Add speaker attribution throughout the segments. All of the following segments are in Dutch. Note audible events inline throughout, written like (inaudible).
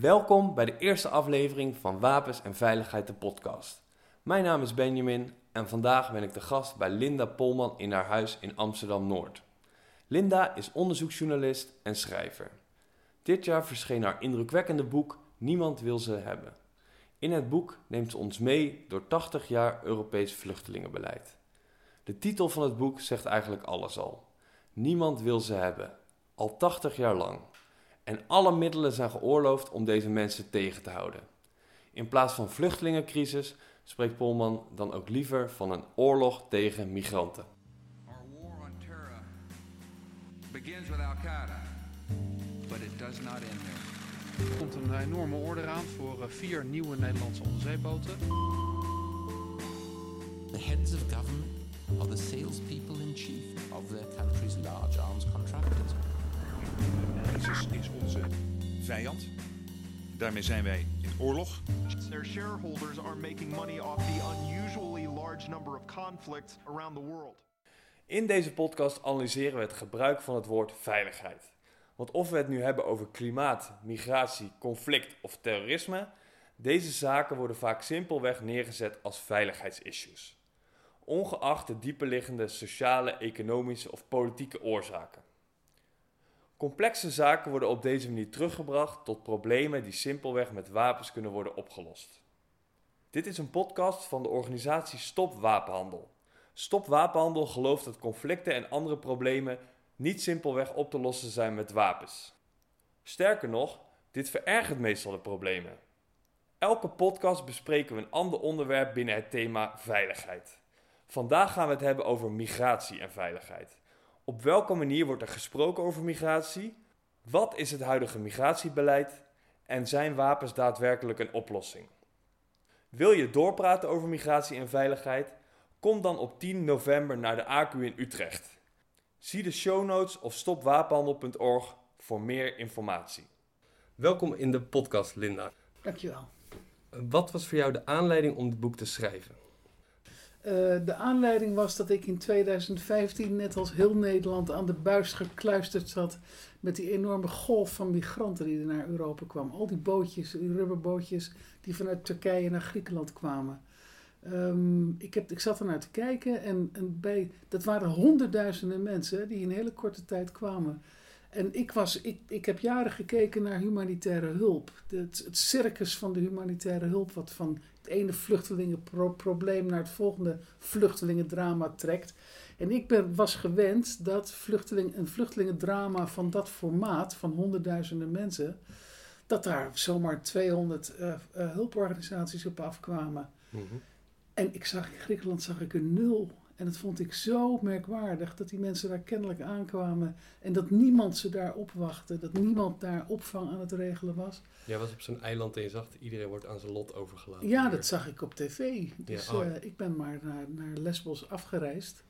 Speaker 1: Welkom bij de eerste aflevering van Wapens en Veiligheid, de podcast. Mijn naam is Benjamin en vandaag ben ik de gast bij Linda Polman in haar huis in Amsterdam Noord. Linda is onderzoeksjournalist en schrijver. Dit jaar verscheen haar indrukwekkende boek Niemand wil ze hebben. In het boek neemt ze ons mee door 80 jaar Europees vluchtelingenbeleid. De titel van het boek zegt eigenlijk alles al. Niemand wil ze hebben, al 80 jaar lang. En alle middelen zijn geoorloofd om deze mensen tegen te houden. In plaats van vluchtelingencrisis spreekt Polman dan ook liever van een oorlog tegen migranten.
Speaker 2: Our war on terror begins with Al Qaeda, but it does not end there.
Speaker 3: Er komt een enorme order aan voor eh, vier nieuwe Nederlandse onderzeeboten.
Speaker 4: The heads of government are the salespeople in chief of their country's large arms contractors.
Speaker 5: ISIS is onze vijand. Daarmee zijn wij in oorlog.
Speaker 6: Their shareholders are making money off the unusually large number of conflicts around the world.
Speaker 1: In deze podcast analyseren we het gebruik van het woord veiligheid. Want of we het nu hebben over klimaat, migratie, conflict of terrorisme, deze zaken worden vaak simpelweg neergezet als veiligheidsissues. Ongeacht de dieperliggende sociale, economische of politieke oorzaken. Complexe zaken worden op deze manier teruggebracht tot problemen die simpelweg met wapens kunnen worden opgelost. Dit is een podcast van de organisatie Stop Wapenhandel. Stop Wapenhandel gelooft dat conflicten en andere problemen niet simpelweg op te lossen zijn met wapens. Sterker nog, dit verergert meestal de problemen. Elke podcast bespreken we een ander onderwerp binnen het thema veiligheid. Vandaag gaan we het hebben over migratie en veiligheid. Op welke manier wordt er gesproken over migratie? Wat is het huidige migratiebeleid? En zijn wapens daadwerkelijk een oplossing? Wil je doorpraten over migratie en veiligheid? Kom dan op 10 november naar de ACU in Utrecht. Zie de show notes of stopwapenhandel.org voor meer informatie. Welkom in de podcast, Linda.
Speaker 7: Dankjewel.
Speaker 1: Wat was voor jou de aanleiding om dit boek te schrijven?
Speaker 7: Uh, de aanleiding was dat ik in 2015, net als heel Nederland, aan de buis gekluisterd zat met die enorme golf van migranten die er naar Europa kwamen. Al die bootjes, die rubberbootjes die vanuit Turkije naar Griekenland kwamen. Um, ik, heb, ik zat er naar te kijken en, en bij, dat waren honderdduizenden mensen die in een hele korte tijd kwamen. En ik, was, ik, ik heb jaren gekeken naar humanitaire hulp. Het, het circus van de humanitaire hulp, wat van het ene vluchtelingenprobleem naar het volgende vluchtelingendrama trekt. En ik ben, was gewend dat vluchteling, een vluchtelingendrama van dat formaat, van honderdduizenden mensen, dat daar zomaar 200 uh, uh, hulporganisaties op afkwamen. Mm -hmm. En ik zag in Griekenland zag ik een nul. En dat vond ik zo merkwaardig dat die mensen daar kennelijk aankwamen en dat niemand ze daar opwachtte, dat niemand daar opvang aan het regelen was.
Speaker 1: Jij was op zo'n eiland en je zag iedereen wordt aan zijn lot overgelaten.
Speaker 7: Ja, dat zag ik op tv. Dus ja, oh. uh, ik ben maar naar, naar Lesbos afgereisd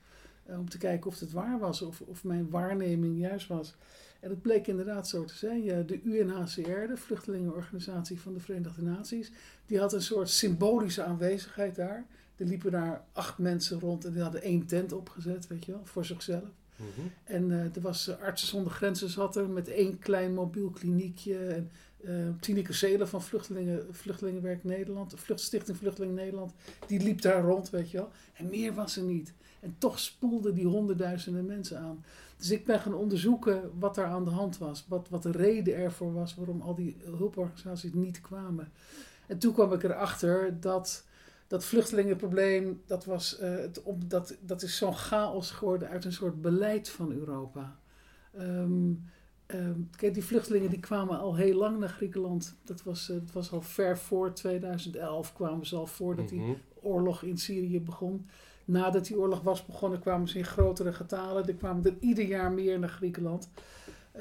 Speaker 7: uh, om te kijken of het waar was of, of mijn waarneming juist was. En het bleek inderdaad zo te zijn. De UNHCR, de Vluchtelingenorganisatie van de Verenigde Naties, die had een soort symbolische aanwezigheid daar. Er liepen daar acht mensen rond en die hadden één tent opgezet, weet je wel, voor zichzelf. Mm -hmm. En uh, er was uh, Artsen zonder Grenzen zat er met één klein mobiel kliniekje. En uh, Tineke Zelen van Vluchtelingen, Vluchtelingenwerk Nederland, Vlucht, Stichting Vluchtelingen Nederland, die liep daar rond, weet je wel. En meer was er niet. En toch spoelden die honderdduizenden mensen aan. Dus ik ben gaan onderzoeken wat er aan de hand was. Wat, wat de reden ervoor was waarom al die hulporganisaties niet kwamen. En toen kwam ik erachter dat dat vluchtelingenprobleem, dat, was, uh, het op, dat, dat is zo'n chaos geworden uit een soort beleid van Europa. Um, um, kijk, die vluchtelingen die kwamen al heel lang naar Griekenland. Dat was, uh, dat was al ver voor 2011, kwamen ze al voordat die
Speaker 1: Mhm.
Speaker 7: oorlog in Syrië begon. Nadat die oorlog was begonnen, kwamen ze in grotere getalen. Er kwamen er ieder jaar meer naar Griekenland.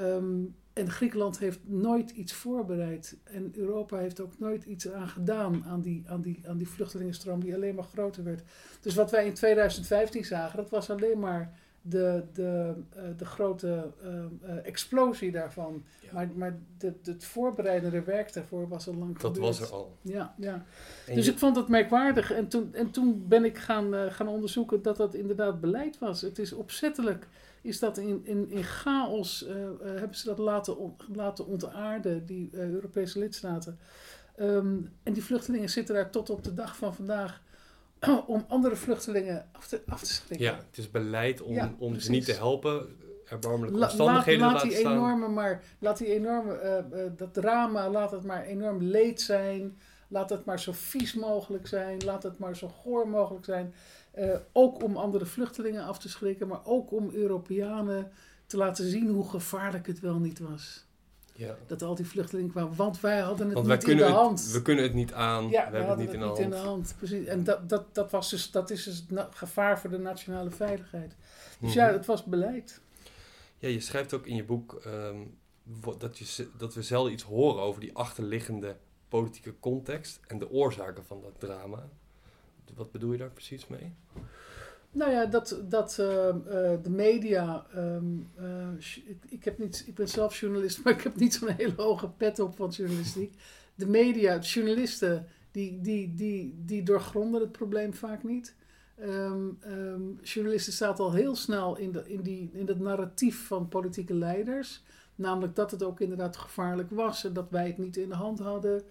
Speaker 7: Um, en Griekenland heeft nooit iets voorbereid. En Europa heeft ook nooit iets aan gedaan aan die, aan die, aan die vluchtelingenstroom die alleen maar groter werd. Dus wat wij in 2015 zagen, dat was alleen maar de, de, uh, de grote uh, uh, explosie daarvan.
Speaker 1: Ja.
Speaker 7: Maar, maar de, het voorbereidende werk daarvoor was al lang
Speaker 1: Dat
Speaker 7: gebeurd.
Speaker 1: was er al.
Speaker 7: Ja, ja.
Speaker 1: En
Speaker 7: Dus
Speaker 1: je-
Speaker 7: ik vond het merkwaardig. En toen, en toen ben ik gaan, uh, gaan onderzoeken dat dat inderdaad beleid was. Het is opzettelijk. Is dat in, in, in chaos eh, eh, hebben ze dat laten, on- laten ontaarden, die eh, Europese lidstaten. Ehm, en die vluchtelingen zitten daar tot op de dag van vandaag (clears throat) om andere vluchtelingen af te, af te schrikken.
Speaker 8: Ja, het is beleid om,
Speaker 7: Ja,
Speaker 8: om ze niet te helpen, erbarmelijke
Speaker 7: La-
Speaker 8: omstandigheden
Speaker 7: laat,
Speaker 8: te
Speaker 7: laat
Speaker 8: laten
Speaker 7: die
Speaker 8: staan.
Speaker 7: enorme, maar laat die enorme, dat drama, laat het maar enorm leed zijn. Laat het maar zo vies mogelijk zijn. Laat het maar zo goor mogelijk zijn. Eh, ook om andere vluchtelingen af te schrikken, maar ook om Europeanen te laten zien hoe gevaarlijk het wel niet was.
Speaker 8: Ja.
Speaker 7: Dat al die vluchtelingen kwamen, want wij hadden het
Speaker 8: Want
Speaker 7: niet in de hand.
Speaker 8: we kunnen het niet aan,
Speaker 7: ja,
Speaker 8: we hebben het niet, in, de hand.
Speaker 7: Precies. En dat, dat, dat, was dus, dat is dus het gevaar voor de nationale veiligheid. Dus
Speaker 8: Mhm.
Speaker 7: ja, het was beleid.
Speaker 8: Ja, je schrijft ook in je boek ehm, dat, je, dat we zelden iets horen over die achterliggende politieke context en de oorzaken van dat drama. Wat bedoel je daar precies mee?
Speaker 7: Nou ja, dat, dat eh, eh, de media. ehm, eh, ik, heb niet, ik ben zelf journalist, (laughs) maar ik heb niet zo'n hele hoge pet op van journalistiek. De media, journalisten, die, die, die, die doorgronden het probleem vaak niet. Ehm, ehm, journalisten staan al heel snel in, de, in, die, in dat narratief van politieke leiders. Namelijk dat het ook inderdaad gevaarlijk was en dat wij het niet in de hand hadden.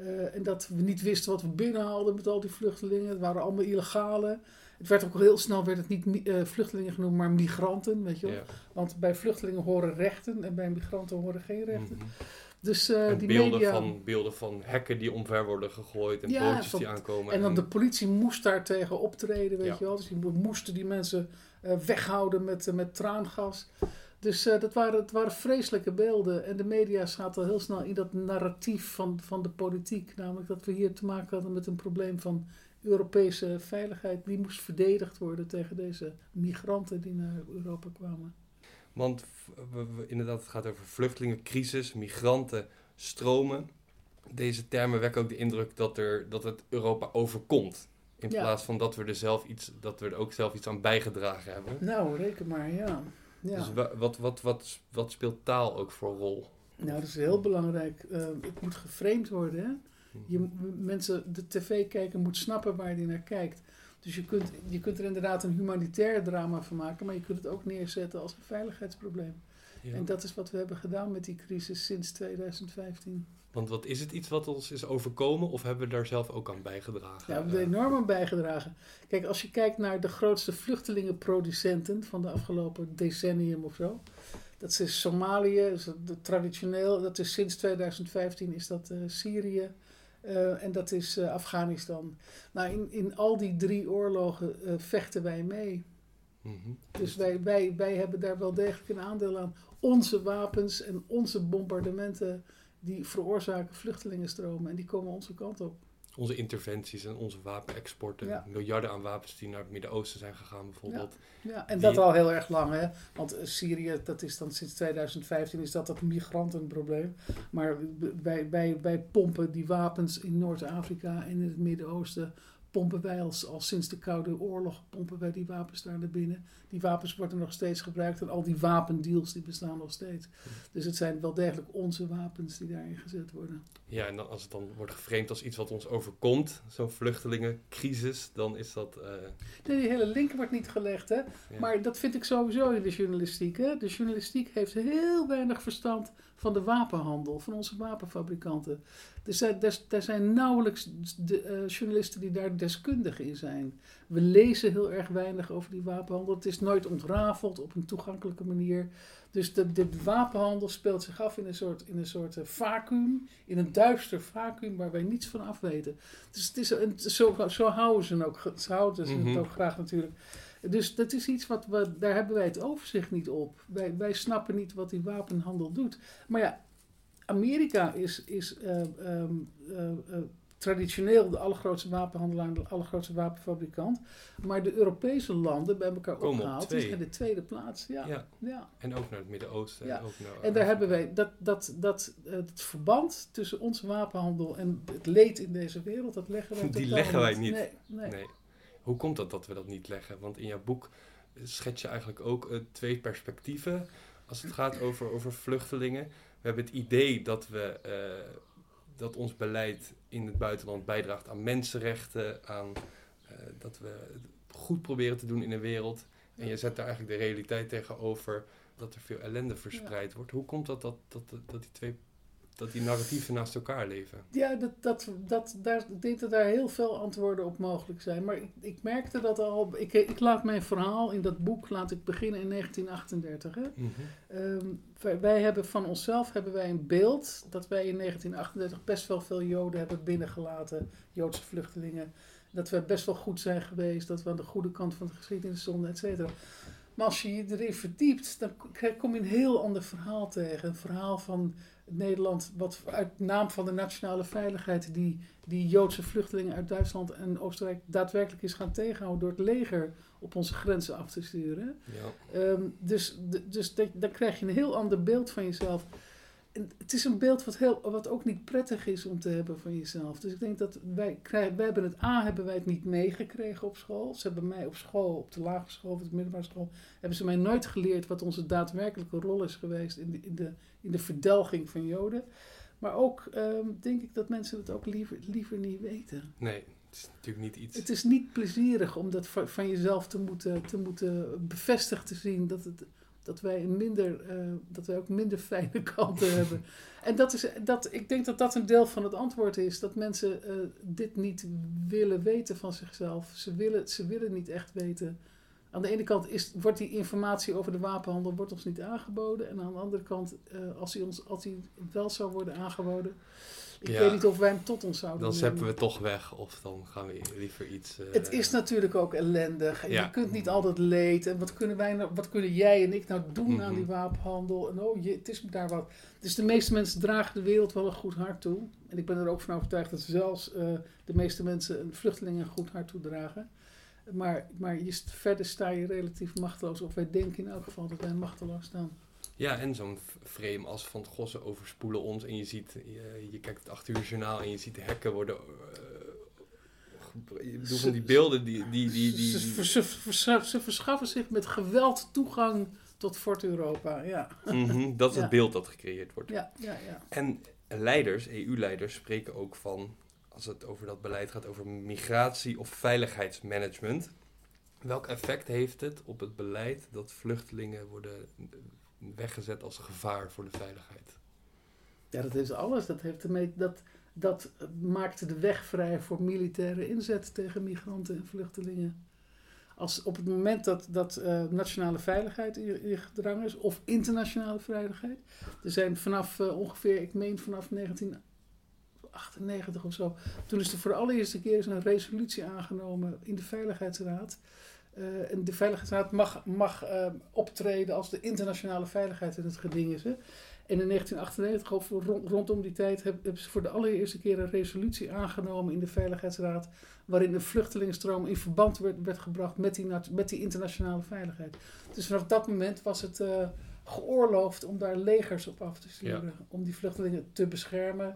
Speaker 7: Eh, en dat we niet wisten wat we binnen hadden met al die vluchtelingen. Het waren allemaal illegale. Het werd ook heel snel werd het niet eh, vluchtelingen genoemd, maar migranten. Weet je wel?
Speaker 8: Ja.
Speaker 7: Want bij vluchtelingen horen rechten en bij migranten horen geen rechten.
Speaker 8: Mhm.
Speaker 7: Dus eh, die
Speaker 8: beelden,
Speaker 7: media.
Speaker 8: van, beelden van hekken die omver worden gegooid en
Speaker 7: Ja,
Speaker 8: bootjes die aankomen.
Speaker 7: En dan de politie moest daar tegen optreden, weet
Speaker 8: Ja.
Speaker 7: je wel. Dus die mo- moesten die mensen weghouden met, met traangas. Dus eh, dat waren, het waren vreselijke beelden. En de media zaten al heel snel in dat narratief van, van de politiek. Namelijk dat we hier te maken hadden met een probleem van Europese veiligheid. Die moest verdedigd worden tegen deze migranten die naar Europa kwamen.
Speaker 8: Want we, we- inderdaad, het gaat over vluchtelingencrisis, migranten, stromen. Deze termen wekken ook de indruk dat, er, dat het Europa overkomt. In
Speaker 7: Ja.
Speaker 8: plaats van dat we, er zelf iets, dat we er ook zelf iets aan bijgedragen hebben.
Speaker 7: Nou, reken maar, ja. Ja.
Speaker 8: Dus wa- wat, wat, wat, wat speelt taal ook voor rol?
Speaker 7: Nou, dat is heel belangrijk. Eh, het moet geframed worden. Hè? Je, m- mensen, de tv-kijker moet snappen waar hij naar kijkt. Dus je kunt, je kunt er inderdaad een humanitair drama van maken, maar je kunt het ook neerzetten als een veiligheidsprobleem.
Speaker 8: Ja.
Speaker 7: En dat is wat we hebben gedaan met die crisis sinds 2015.
Speaker 8: Want wat is het iets wat ons is overkomen of hebben we daar zelf ook aan bijgedragen?
Speaker 7: Ja, we hebben er enorm aan bijgedragen. Kijk, als je kijkt naar de grootste vluchtelingenproducenten van de afgelopen decennium of zo. Dat is Somalië, is dat de- traditioneel, dat is sinds 2015 is dat eh, Syrië eh, en dat is eh, Afghanistan. Nou, in, in al die drie oorlogen vechten wij mee.
Speaker 8: Mhm.
Speaker 7: Dus wij, wij, wij hebben daar wel degelijk een aandeel aan. Onze wapens en onze bombardementen, die veroorzaken vluchtelingenstromen en die komen onze kant op.
Speaker 8: Onze interventies en onze wapenexporten,
Speaker 7: Ja.
Speaker 8: miljarden aan wapens die naar het Midden-Oosten zijn gegaan bijvoorbeeld.
Speaker 7: Ja, en
Speaker 8: Die-
Speaker 7: dat al heel erg lang, hè? Want eh, Syrië, dat is dan sinds 2015 is dat dat migrantenprobleem. Maar wij, wij, wij pompen die wapens in Noord-Afrika en in het Midden-Oosten. Pompen wij als, al sinds de Koude Oorlog, pompen wij die wapens daar naar binnen. Die wapens worden nog steeds gebruikt en al die wapendeals die bestaan nog steeds. Dus het zijn wel degelijk onze wapens die daarin gezet worden.
Speaker 8: Ja, en dan, als het dan wordt geframed als iets wat ons overkomt, zo'n vluchtelingencrisis, dan is dat...
Speaker 7: Nee, die hele link wordt niet gelegd, hè?
Speaker 8: ja.
Speaker 7: Maar dat vind ik sowieso in de journalistiek. Hè? De journalistiek heeft heel weinig verstand van de wapenhandel, van onze wapenfabrikanten. Er zijn, er, er zijn nauwelijks de, eh, journalisten die daar deskundig in zijn. We lezen heel erg weinig over die wapenhandel. Het is nooit ontrafeld op een toegankelijke manier. Dus de, de wapenhandel speelt zich af in een soort, in een soort eh, vacuüm, in een duister vacuüm waar wij niets van af weten. Dus het is een, zo, zo houden ze het ook, houden ze het
Speaker 8: Mhm.
Speaker 7: ook graag natuurlijk. Dus dat is iets wat we, daar hebben wij het overzicht niet op. Wij, wij snappen niet wat die wapenhandel doet. Maar ja, Amerika is, is eh, ehm, eh, eh, traditioneel de allergrootste wapenhandelaar, de allergrootste wapenfabrikant. Maar de Europese landen bij elkaar
Speaker 8: Komen op
Speaker 7: opgehaald.
Speaker 8: twee.
Speaker 7: Die zijn de tweede plaats. Ja,
Speaker 8: ja,
Speaker 7: ja.
Speaker 8: en ook naar het Midden-Oosten.
Speaker 7: Ja.
Speaker 8: En, ook naar
Speaker 7: En daar hebben wij dat, dat, dat, het verband tussen onze wapenhandel en het leed in deze wereld, dat leggen wij
Speaker 8: Die leggen wij niet.
Speaker 7: Nee, nee.
Speaker 8: Nee. Hoe komt dat dat we dat niet leggen? Want in jouw boek schets je eigenlijk ook eh, twee perspectieven als het gaat over, over vluchtelingen. We hebben het idee dat, we, eh, dat ons beleid in het buitenland bijdraagt aan mensenrechten, aan eh, dat we het goed proberen te doen in de wereld. En je zet daar eigenlijk de realiteit tegenover dat er veel ellende verspreid wordt. Hoe komt dat dat, dat, dat die twee dat die narratieven naast elkaar leven?
Speaker 7: Ja, dat, dat, dat, daar, ik denk dat daar heel veel antwoorden op mogelijk zijn. Maar ik, ik merkte dat al. Ik, ik laat mijn verhaal in dat boek laat ik beginnen in 1938. Hè?
Speaker 8: Mhm.
Speaker 7: Ehm, wij, wij hebben van onszelf hebben wij een beeld dat wij in 1938 best wel veel Joden hebben binnengelaten, Joodse vluchtelingen. Dat we best wel goed zijn geweest, dat we aan de goede kant van de geschiedenis stonden, et cetera. Maar als je je erin verdiept, dan kom je een heel ander verhaal tegen. Een verhaal van Nederland, wat uit naam van de nationale veiligheid, die, die Joodse vluchtelingen uit Duitsland en Oostenrijk daadwerkelijk is gaan tegenhouden door het leger op onze grenzen af te sturen.
Speaker 8: Ja.
Speaker 7: Ehm, dus dus dat- dan krijg je een heel ander beeld van jezelf. Het is een beeld wat, heel, wat ook niet prettig is om te hebben van jezelf. Dus ik denk dat wij krijgen, wij hebben het A, hebben wij het niet meegekregen op school. Ze hebben mij op school, op de lagere school of de middelbare school, hebben ze mij nooit geleerd wat onze daadwerkelijke rol is geweest in de, in de, in de verdelging van Joden. Maar ook ehm, denk ik dat mensen het ook liever, liever niet weten.
Speaker 8: Nee, het is natuurlijk niet iets...
Speaker 7: Het is niet plezierig om dat van, van jezelf te moeten, te moeten bevestigd te zien. Dat, het, dat, wij een minder, eh, dat wij ook minder fijne (laughs) kanten hebben. En dat is, dat, ik denk dat dat een deel van het antwoord is. Dat mensen eh, dit niet willen weten van zichzelf. Ze willen, ze willen niet echt weten. Aan de ene kant is, wordt die informatie over de wapenhandel wordt ons niet aangeboden. En aan de andere kant, eh, als, die ons, als die wel zou worden aangeboden... Ik
Speaker 8: Ja.
Speaker 7: weet niet of wij hem tot ons zouden
Speaker 8: Dan zeppen we toch weg of dan gaan we liever iets... eh,
Speaker 7: Het is natuurlijk ook ellendig.
Speaker 8: Ja.
Speaker 7: Je kunt niet altijd leed. En wat kunnen, wij nou, wat kunnen jij en ik nou doen aan
Speaker 8: Mhm.
Speaker 7: die wapenhandel? En oh, je, het is daar wat. Dus de meeste mensen dragen de wereld wel een goed hart toe. En ik ben er ook van overtuigd dat zelfs eh, de meeste mensen een vluchtelingen een goed hart toedragen. Maar, maar je, st- verder sta je relatief machteloos. Of wij denken in elk geval dat wij machteloos staan.
Speaker 8: Ja, en zo'n frame als van goh, ze overspoelen ons en je ziet, je, je kijkt het 8 uur journaal en je ziet de hekken worden... eh, ik bedoel van die beelden die... die, die, die,
Speaker 7: ze,
Speaker 8: die-
Speaker 7: ze, ze, ze verschaffen zich met geweld toegang tot Fort Europa. Ja,
Speaker 8: Mhm, dat is
Speaker 7: Ja.
Speaker 8: het beeld dat gecreëerd wordt.
Speaker 7: ja, ja. ja.
Speaker 8: En leiders, EU-leiders, spreken ook van, als het over dat beleid gaat, over migratie- of veiligheidsmanagement. Welk effect heeft het op het beleid dat vluchtelingen worden weggezet als gevaar voor de veiligheid?
Speaker 7: Ja, dat is alles. Dat, heeft ermee, dat, dat maakte de weg vrij voor militaire inzet tegen migranten en vluchtelingen. Als op het moment dat, dat eh, nationale veiligheid in, in gedrang is, of internationale veiligheid. Er zijn vanaf eh, ongeveer, ik meen vanaf 1998 of zo. Toen is er voor de allereerste keer een resolutie aangenomen in de Veiligheidsraad. Eh, en de Veiligheidsraad mag, mag eh, optreden als de internationale veiligheid in het geding is. Hè. En in 1998, of rond, rondom die tijd, heb- hebben ze voor de allereerste keer een resolutie aangenomen in de Veiligheidsraad. waarin een vluchtelingenstroom in verband werd, werd gebracht met die, met internationale veiligheid. Dus vanaf dat moment was het eh, geoorloofd om daar legers op af te sturen. Om die vluchtelingen te beschermen.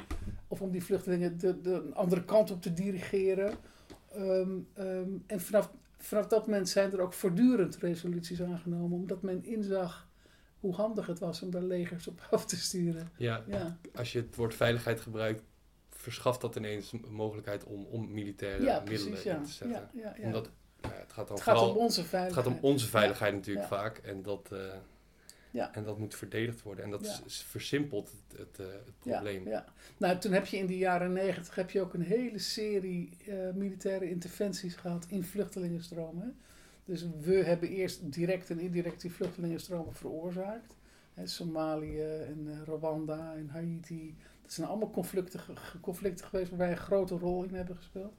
Speaker 7: Of om die vluchtelingen de, de een andere kant op te dirigeren. Ehm, ehm, en vanaf, vanaf dat moment zijn er ook voortdurend resoluties aangenomen. Omdat men inzag hoe handig het was om daar legers op af te sturen.
Speaker 8: Ja,
Speaker 7: Ja,
Speaker 8: als je het woord veiligheid gebruikt, verschaft dat ineens een mogelijkheid om, om militaire
Speaker 7: ja
Speaker 8: middelen
Speaker 7: precies.
Speaker 8: In te zetten.
Speaker 7: Ja, ja, ja.
Speaker 8: Omdat, ja, het gaat dan
Speaker 7: het gaat
Speaker 8: vooral
Speaker 7: om onze
Speaker 8: Het
Speaker 7: veiligheid.
Speaker 8: gaat om onze veiligheid natuurlijk vaak. En dat, eh,
Speaker 7: Ja.
Speaker 8: en dat moet verdedigd worden. En dat
Speaker 7: Ja.
Speaker 8: is- is versimpelt het, het, eh, het probleem.
Speaker 7: ja. Nou, toen heb je in de jaren negentig heb je ook een hele serie eh, militaire interventies gehad in vluchtelingenstromen. Dus we hebben eerst direct en indirect die vluchtelingenstromen veroorzaakt. Somalië en eh, Rwanda en Haiti. Dat zijn allemaal conflicten, conflicten geweest waar wij een grote rol in hebben gespeeld.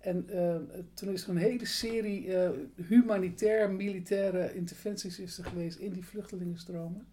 Speaker 7: En eh, toen is er een hele serie eh, humanitair-militaire interventies is er geweest in die vluchtelingenstromen.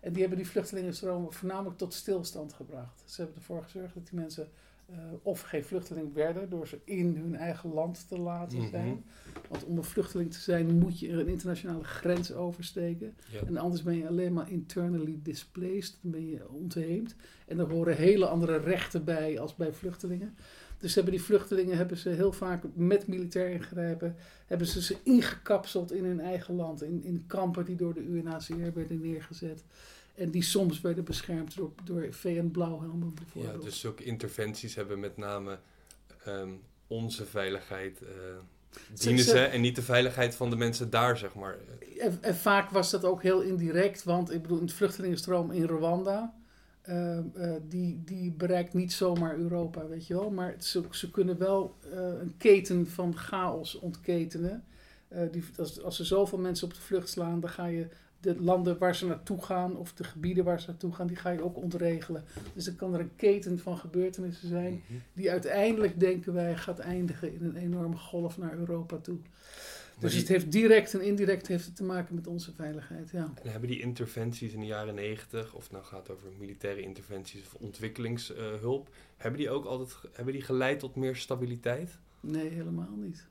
Speaker 7: En die hebben die vluchtelingenstromen voornamelijk tot stilstand gebracht. Ze hebben ervoor gezorgd dat die mensen eh, of geen vluchteling werden door ze in hun eigen land te laten
Speaker 8: Mhm.
Speaker 7: zijn. Want om een vluchteling te zijn moet je een internationale grens oversteken. En anders ben je alleen maar internally displaced. Dan ben je ontheemd. En er horen hele andere rechten bij als bij vluchtelingen. Dus hebben die vluchtelingen hebben ze heel vaak met militair ingrijpen, hebben ze ze ingekapseld in hun eigen land. In, in kampen die door de UNHCR werden neergezet. En die soms werden beschermd door, door VN-blauwhelmen
Speaker 8: Ja,
Speaker 7: bijvoorbeeld.
Speaker 8: dus zulke interventies hebben met name ehm, onze veiligheid eh, dienen ze en niet de veiligheid van de mensen daar, zeg maar.
Speaker 7: En, en, vaak was dat ook heel indirect, want ik bedoel, een vluchtelingenstroom in Rwanda, uh, uh, die, die bereikt niet zomaar Europa, weet je wel. Maar ze, ze kunnen wel uh, een keten van chaos ontketenen. die, als, als er zoveel mensen op de vlucht slaan, dan ga je de landen waar ze naartoe gaan, of de gebieden waar ze naartoe gaan, die ga je ook ontregelen. Dus dan kan er een keten van gebeurtenissen zijn, -hmm. die uiteindelijk, denken wij, gaat eindigen in een enorme golf naar Europa toe. Dus het heeft direct en indirect heeft het te maken met onze veiligheid, ja.
Speaker 8: En hebben die interventies in de jaren negentig, of het nou gaat over militaire interventies of ontwikkelingshulp, uh, hebben die ook altijd hebben die geleid tot meer stabiliteit?
Speaker 7: Nee, helemaal niet.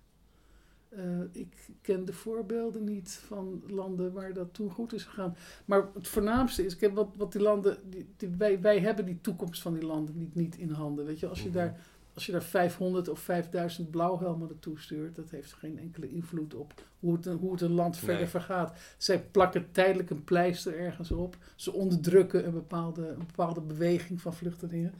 Speaker 7: Uh, ik ken de voorbeelden niet van landen waar dat toen goed is gegaan. Maar het voornaamste is, ik heb wat, wat die landen, die, die, wij, wij hebben die toekomst van die landen niet, niet in handen. Weet je, als je, mm -hmm. daar, als je daar 500 of 5000 blauwhelmen naartoe stuurt, dat heeft geen enkele invloed op hoe het, hoe het een land verder nee. vergaat. Zij plakken tijdelijk een pleister ergens op. Ze onderdrukken een bepaalde, een bepaalde beweging van vluchtelingen.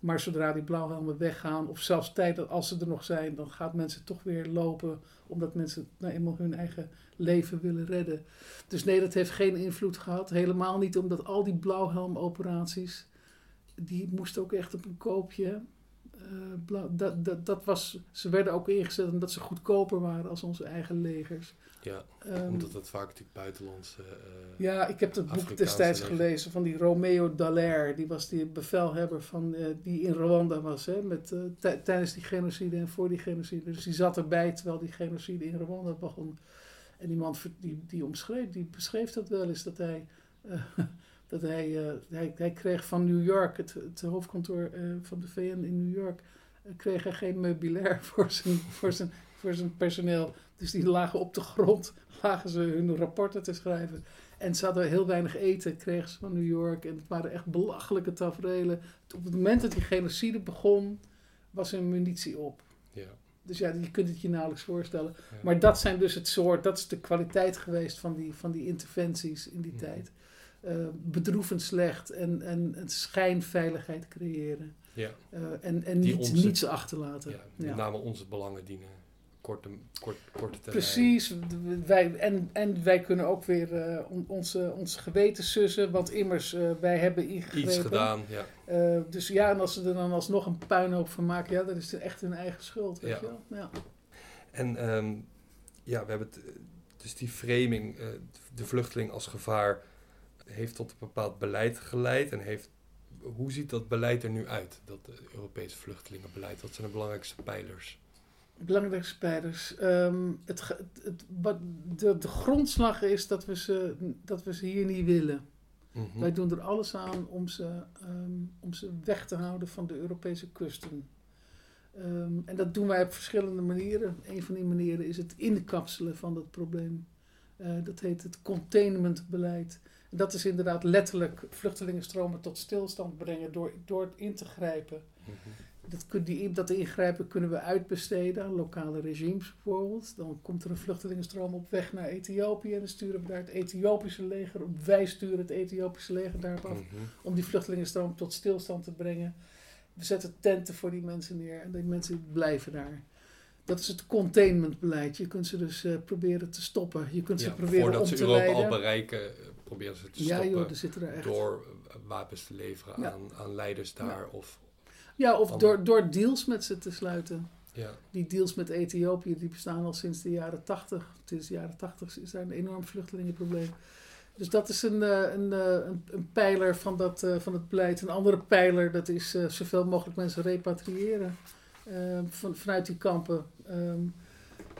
Speaker 7: Maar zodra die blauwhelmen weggaan, of zelfs tijdens als ze er nog zijn, dan gaat mensen toch weer lopen, omdat mensen nou eenmaal hun eigen leven willen redden. Dus nee, dat heeft geen invloed gehad. Helemaal niet omdat al die blauwhelmoperaties, die moesten ook echt op een koopje. Uh, dat, dat, dat was, ze werden ook ingezet omdat ze goedkoper waren als onze eigen legers.
Speaker 8: Ja, um, omdat het vaak natuurlijk buitenlandse. Uh,
Speaker 7: ja, ik heb het boek destijds leger. gelezen van die Romeo Dallaire. Die was die bevelhebber van, uh, die in Rwanda was, hè, met, tijdens die genocide en voor die genocide. Dus die zat erbij terwijl die genocide in Rwanda begon. En die man die, die omschreef, die beschreef dat wel eens, dat hij. Dat hij, hij, hij kreeg van New York, het, het hoofdkantoor van de VN in New York, kreeg hij geen meubilair (laughs) voor zijn, voor zijn, voor zijn personeel. Dus die lagen op de grond, (laughs) lagen ze hun rapporten te schrijven. En ze hadden heel weinig eten, kregen ze van New York. En het waren echt belachelijke tafereelen. Op het moment dat die genocide begon, was hun munitie op.
Speaker 8: Ja.
Speaker 7: Dus ja, je kunt het je nauwelijks voorstellen. Ja. Maar dat zijn dus het soort, dat is de kwaliteit geweest van die, van die interventies in die ja. tijd. Uh, bedroevend slecht en, en, en schijnveiligheid creëren.
Speaker 8: Ja.
Speaker 7: Uh, en en niet, onze, niets achterlaten.
Speaker 8: Ja, met ja. name onze belangen dienen. Korte, kort, korte termijn.
Speaker 7: Precies. Wij, en, en wij kunnen ook weer uh, on, onze, onze geweten sussen. Want immers, wij hebben ingegrepen.
Speaker 8: Iets gedaan, ja.
Speaker 7: Dus ja, en als ze er dan alsnog een puinhoop van maken, ja, dat is echt hun eigen schuld. Weet
Speaker 8: ja.
Speaker 7: je wel? Ja.
Speaker 8: En um, ja, we hebben het, dus die framing, de vluchteling als gevaar, heeft tot een bepaald beleid geleid. En heeft, hoe ziet dat beleid er nu uit, dat Europese vluchtelingenbeleid? Wat zijn de belangrijkste pijlers?
Speaker 7: belangrijkste spelers. Um, het, het, wat de, de grondslag is dat we, ze, dat we ze hier niet willen. Mm -hmm. Wij doen er alles aan om ze, um, om ze weg te houden van de Europese kusten. Um, en dat doen wij op verschillende manieren. Een van die manieren is het inkapselen van dat probleem. Uh, dat heet het containmentbeleid. Dat is inderdaad letterlijk vluchtelingenstromen tot stilstand brengen door, door in te grijpen. Mm -hmm. Dat, die, dat ingrijpen kunnen we uitbesteden aan lokale regimes bijvoorbeeld. Dan komt er een vluchtelingenstroom op weg naar Ethiopië en dan sturen we daar het Ethiopische leger op. Wij sturen het Ethiopische leger daarop af
Speaker 8: Mhm.
Speaker 7: om die vluchtelingenstroom tot stilstand te brengen. We zetten tenten voor die mensen neer en die mensen blijven daar. Dat is het containmentbeleid. Je kunt ze dus uh, proberen te stoppen. Je kunt ze proberen
Speaker 8: voordat
Speaker 7: om
Speaker 8: ze
Speaker 7: te
Speaker 8: Europa
Speaker 7: leiden.
Speaker 8: al bereiken, eh, proberen ze te
Speaker 7: ja
Speaker 8: stoppen
Speaker 7: joh, er zitten er echt.
Speaker 8: door eh, wapens te leveren
Speaker 7: Ja.
Speaker 8: aan, aan leiders daar. Of,
Speaker 7: Ja, of door, door deals met ze te sluiten.
Speaker 8: ja.
Speaker 7: Die deals met Ethiopië die bestaan al sinds de jaren 80. Sinds de jaren 80 is daar een enorm vluchtelingenprobleem. Dus dat is een, eh, een, eh, een, een pijler van, dat, van het beleid. Een andere pijler dat is zoveel mogelijk mensen repatriëren van, vanuit die kampen. Ehm,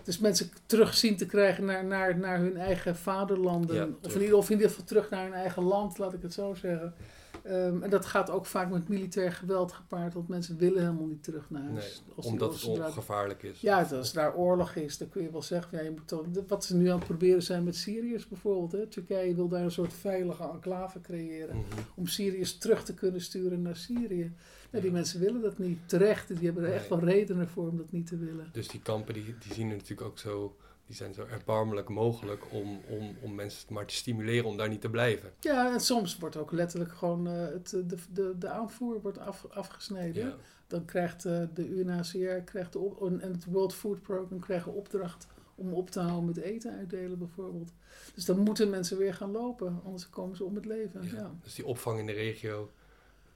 Speaker 7: dus mensen terug zien te krijgen naar, naar, naar hun eigen vaderlanden.
Speaker 8: Ja,
Speaker 7: of, in ieder, of in ieder geval terug naar hun eigen land, laat ik het zo zeggen. Ehm, en dat gaat ook vaak met militair geweld gepaard, want mensen willen helemaal niet terug naar huis.
Speaker 8: Nee, omdat het ongevaarlijk is.
Speaker 7: ja, als daar oorlog is, dan kun je wel zeggen, ja, je moet toch, wat ze nu aan het proberen zijn met Syriërs bijvoorbeeld. Hè. Turkije wil daar een soort veilige enclave creëren
Speaker 8: Mhm.
Speaker 7: om Syriërs terug te kunnen sturen naar Syrië. Die mensen willen dat niet. Terecht, die hebben er echt wel redenen voor om dat niet te willen.
Speaker 8: Dus die kampen die, die zien er natuurlijk ook zo, die zijn zo erbarmelijk mogelijk om, om, om mensen maar te stimuleren om daar niet te blijven.
Speaker 7: Ja, en soms wordt ook letterlijk gewoon eh, het, de, de, de aanvoer wordt af, afgesneden.
Speaker 8: Ja.
Speaker 7: dan krijgt eh, de UNHCR krijgt de op- en het World Food Program krijgen opdracht om op te houden met eten uitdelen bijvoorbeeld. Dus dan moeten mensen weer gaan lopen, anders komen ze om het leven.
Speaker 8: Ja.
Speaker 7: Ja,
Speaker 8: Dus die opvang in de regio,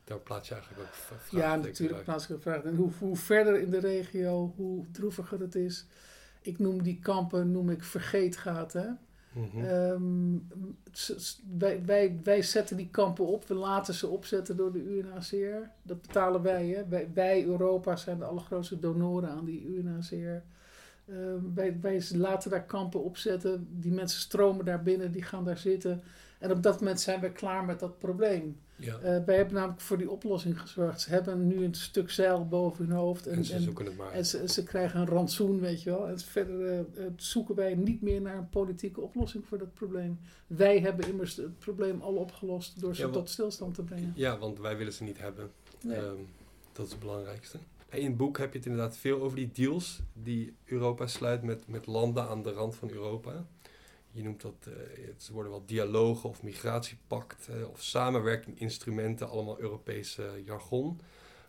Speaker 8: daar plaats je eigenlijk ook v-
Speaker 7: ja, natuurlijk plaats ik. En hoe, hoe verder in de regio, hoe droeviger het is. Ik noem die kampen, noem ik vergeetgaten.
Speaker 8: Mhm.
Speaker 7: Ehm, wij, wij, wij zetten die kampen op, we laten ze opzetten door de UNHCR. Dat betalen wij. Hè? Wij, wij, Europa, zijn de allergrootste donoren aan die UNHCR. Ehm, wij, wij laten daar kampen opzetten. Die mensen stromen daar binnen, die gaan daar zitten. En op dat moment zijn wij klaar met dat probleem.
Speaker 8: ja.
Speaker 7: Eh, wij hebben namelijk voor die oplossing gezorgd. Ze hebben nu een stuk zeil boven hun hoofd.
Speaker 8: en,
Speaker 7: En,
Speaker 8: ze
Speaker 7: en-
Speaker 8: zoeken het maar.
Speaker 7: en ze, ze krijgen een rantsoen, weet je wel. En verder eh, eh, zoeken wij niet meer naar een politieke oplossing voor dat probleem. Wij hebben immers het probleem al opgelost door ze
Speaker 8: Ja,
Speaker 7: tot stilstand te brengen.
Speaker 8: Ja, want wij willen ze niet hebben.
Speaker 7: Nee.
Speaker 8: Ehm, dat is het belangrijkste. In het boek heb je het inderdaad veel over die deals die Europa sluit met, met landen aan de rand van Europa. Je noemt dat, eh, het worden wel dialogen of migratiepact eh, of samenwerkinginstrumenten, allemaal Europese jargon.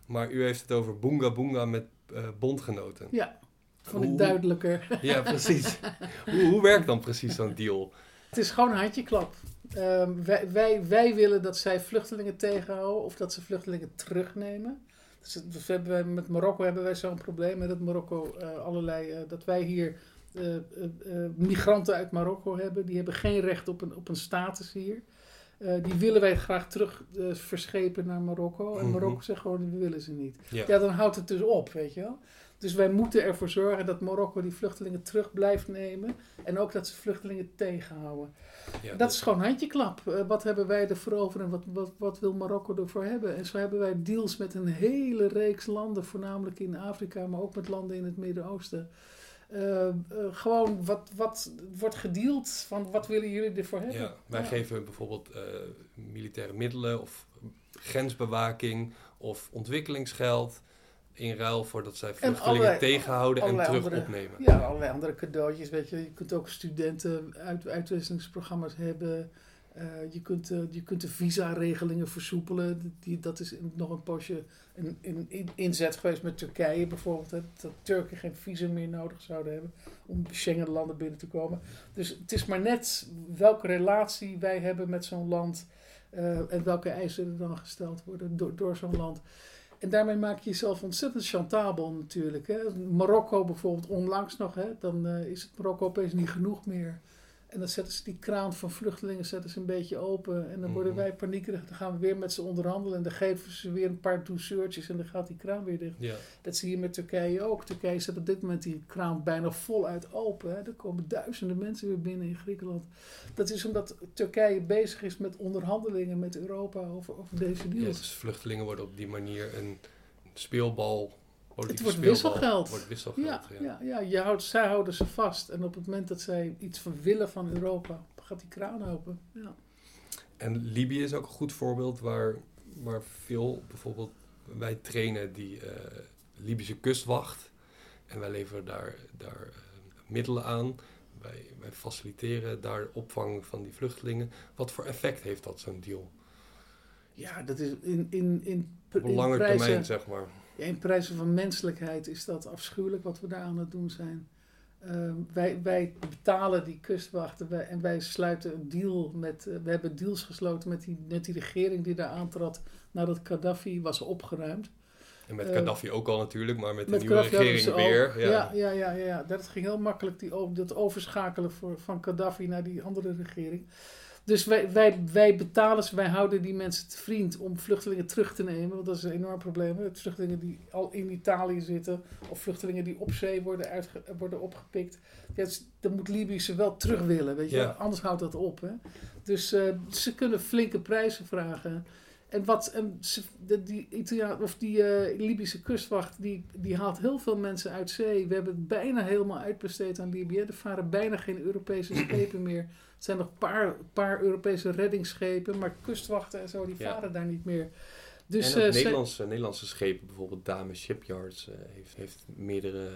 Speaker 8: Maar u heeft het over boonga boonga met eh, bondgenoten.
Speaker 7: Ja, vond
Speaker 8: Hoe-
Speaker 7: duidelijker.
Speaker 8: Ja, precies. (laughs) hoe, hoe werkt dan precies zo'n deal?
Speaker 7: Het is gewoon een handjeklap. Ehm, wij, wij, wij willen dat zij vluchtelingen tegenhouden of dat ze vluchtelingen terugnemen. Dus, dus hebben wij, met Marokko hebben wij zo'n probleem. Dat Marokko allerlei. dat wij hier eh, eh, eh, migranten uit Marokko hebben. Die hebben geen recht op een, op een status hier. Die willen wij graag terug verschepen naar Marokko. En
Speaker 8: Mhm.
Speaker 7: Marokko zegt gewoon: we willen ze niet.
Speaker 8: Ja.
Speaker 7: Ja, dan houdt het dus op, weet je wel. Dus wij moeten ervoor zorgen dat Marokko die vluchtelingen terug blijft nemen. En ook dat ze vluchtelingen tegenhouden.
Speaker 8: Ja,
Speaker 7: Dat is gewoon handjeklap. Eh, wat hebben wij ervoor over en wat, wat, wat wil Marokko ervoor hebben? En zo hebben wij deals met een hele reeks landen, voornamelijk in Afrika, maar ook met landen in het Midden-Oosten. Eh, eh, gewoon wat, wat wordt gedeeld van wat willen jullie ervoor hebben?
Speaker 8: Ja, wij
Speaker 7: Ja.
Speaker 8: geven bijvoorbeeld eh, militaire middelen of grensbewaking of ontwikkelingsgeld in ruil voor dat zij vluchtelingen
Speaker 7: allerlei-
Speaker 8: tegenhouden en terug
Speaker 7: andere-
Speaker 8: opnemen.
Speaker 7: Ja, allerlei andere cadeautjes. Weet je. je kunt ook studenten uit, uitwisselingsprogramma's hebben. Eh, je, kunt, eh, je kunt de visa-regelingen versoepelen. Die, dat is nog een poosje een, een, in- inzet geweest met Turkije bijvoorbeeld. Dat Turken geen visum meer nodig zouden hebben om Schengen-landen binnen te komen. Dus het is maar net welke relatie wij hebben met zo'n land. eh, en welke eisen er dan gesteld worden door, door zo'n land. En daarmee maak je jezelf ontzettend chantabel natuurlijk. Hè. Marokko bijvoorbeeld, onlangs nog, hè, dan is het Marokko opeens niet genoeg meer. En dan zetten ze die kraan van vluchtelingen zetten ze een beetje open. En dan worden
Speaker 8: Mhm.
Speaker 7: wij paniekerig. Dan gaan we weer met ze onderhandelen. En dan geven ze weer een paar douceurtjes. En dan gaat die kraan weer dicht.
Speaker 8: Ja.
Speaker 7: Dat zie je met Turkije ook. Turkije zet op dit moment die kraan bijna voluit open. Hè. Er komen duizenden mensen weer binnen in Griekenland. Dat is omdat Turkije bezig is met onderhandelingen met Europa over, over deze
Speaker 8: Ja,
Speaker 7: deals.
Speaker 8: dus vluchtelingen worden op die manier een speelbal, politieke
Speaker 7: wordt wisselgeld.
Speaker 8: Wordt wisselgeld,
Speaker 7: Ja,
Speaker 8: ja.
Speaker 7: ja. ja, je houdt, zij houden ze vast. En op het moment dat zij iets van willen van Europa, gaat die kraan open. Ja.
Speaker 8: En Libië is ook een goed voorbeeld waar, waar veel, bijvoorbeeld wij trainen die eh, Libische kustwacht. En wij leveren daar, daar eh, middelen aan. Wij, wij faciliteren daar opvang van die vluchtelingen. Wat voor effect heeft dat, zo'n deal?
Speaker 7: ja, dat is in, in, in,
Speaker 8: Op lange termijn, zeg maar.
Speaker 7: Ja, in prijzen van menselijkheid is dat afschuwelijk wat we daar aan het doen zijn. Ehm, wij, wij betalen die kustwachten wij, en wij sluiten een deal met. eh, we hebben deals gesloten met die, met die regering die daar aantrad nadat Gaddafi was opgeruimd.
Speaker 8: En met
Speaker 7: Eh,
Speaker 8: Gaddafi ook al natuurlijk, maar met de nieuwe
Speaker 7: Gaddafi
Speaker 8: regering weer. ja.
Speaker 7: ja, ja, ja, ja, ja. Dat ging heel makkelijk, die, dat overschakelen voor, van Gaddafi naar die andere regering. Dus wij, wij, wij betalen ze, wij houden die mensen te vriend om vluchtelingen terug te nemen. Want dat is een enorm probleem. Hè? Vluchtelingen die al in Italië zitten, of vluchtelingen die op zee worden, worden opgepikt. Ja, dus dan moet Libië ze wel terug willen, weet je
Speaker 8: Ja.
Speaker 7: Anders houdt dat op. Hè? Dus eh, ze kunnen flinke prijzen vragen. En wat en ze, de, die, Italiaan, of die eh, Libische kustwacht, die, die haalt heel veel mensen uit zee. We hebben het bijna helemaal uitbesteed aan Libië. Er varen bijna geen Europese schepen meer. Er zijn nog een paar, paar Europese reddingsschepen, maar kustwachten en zo, die
Speaker 8: Ja.
Speaker 7: varen daar niet meer. Dus,
Speaker 8: en
Speaker 7: eh,
Speaker 8: Nederlandse, Nederlandse schepen, bijvoorbeeld Dame Shipyards, eh, heeft, heeft meerdere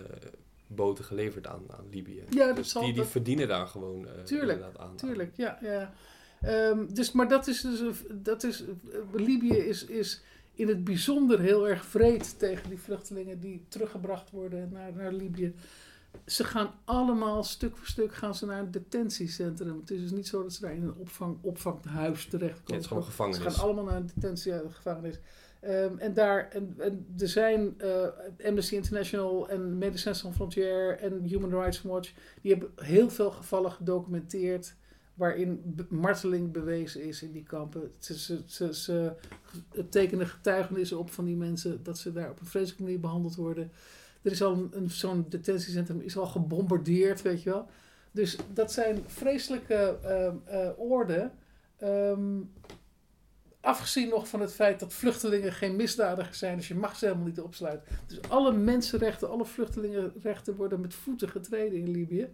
Speaker 8: boten geleverd aan, aan Libië.
Speaker 7: Ja,
Speaker 8: dus die, die
Speaker 7: dat-
Speaker 8: verdienen daar gewoon eh,
Speaker 7: Tuurlijk,
Speaker 8: inderdaad aan.
Speaker 7: Tuurlijk, ja. ja. Ehm, dus, maar dat is dus, dat is, Libië is, is, in het bijzonder heel erg vreed tegen die vluchtelingen die teruggebracht worden naar, naar Libië. Ze gaan allemaal stuk voor stuk gaan ze naar een detentiecentrum. Het is dus niet zo dat ze daar in een opvang, opvanghuis terechtkomen.
Speaker 8: Ja, het is gewoon gevangenis.
Speaker 7: Ze gaan allemaal naar een detentiegevangenis. Um, en daar, en, en er zijn uh, Amnesty International en Médecins Sans Frontières en Human Rights Watch, die hebben heel veel gevallen gedocumenteerd waarin marteling bewezen is in die kampen. Ze, ze, ze, ze tekenen getuigenissen op van die mensen dat ze daar op een vreselijke manier behandeld worden. Er is al een, zo'n detentiecentrum is al gebombardeerd, weet je wel. Dus dat zijn vreselijke uh, uh, oorden. Um, afgezien nog van het feit dat vluchtelingen geen misdadigers zijn, dus je mag ze helemaal niet opsluiten. Dus alle mensenrechten, alle vluchtelingenrechten worden met voeten getreden in Libië.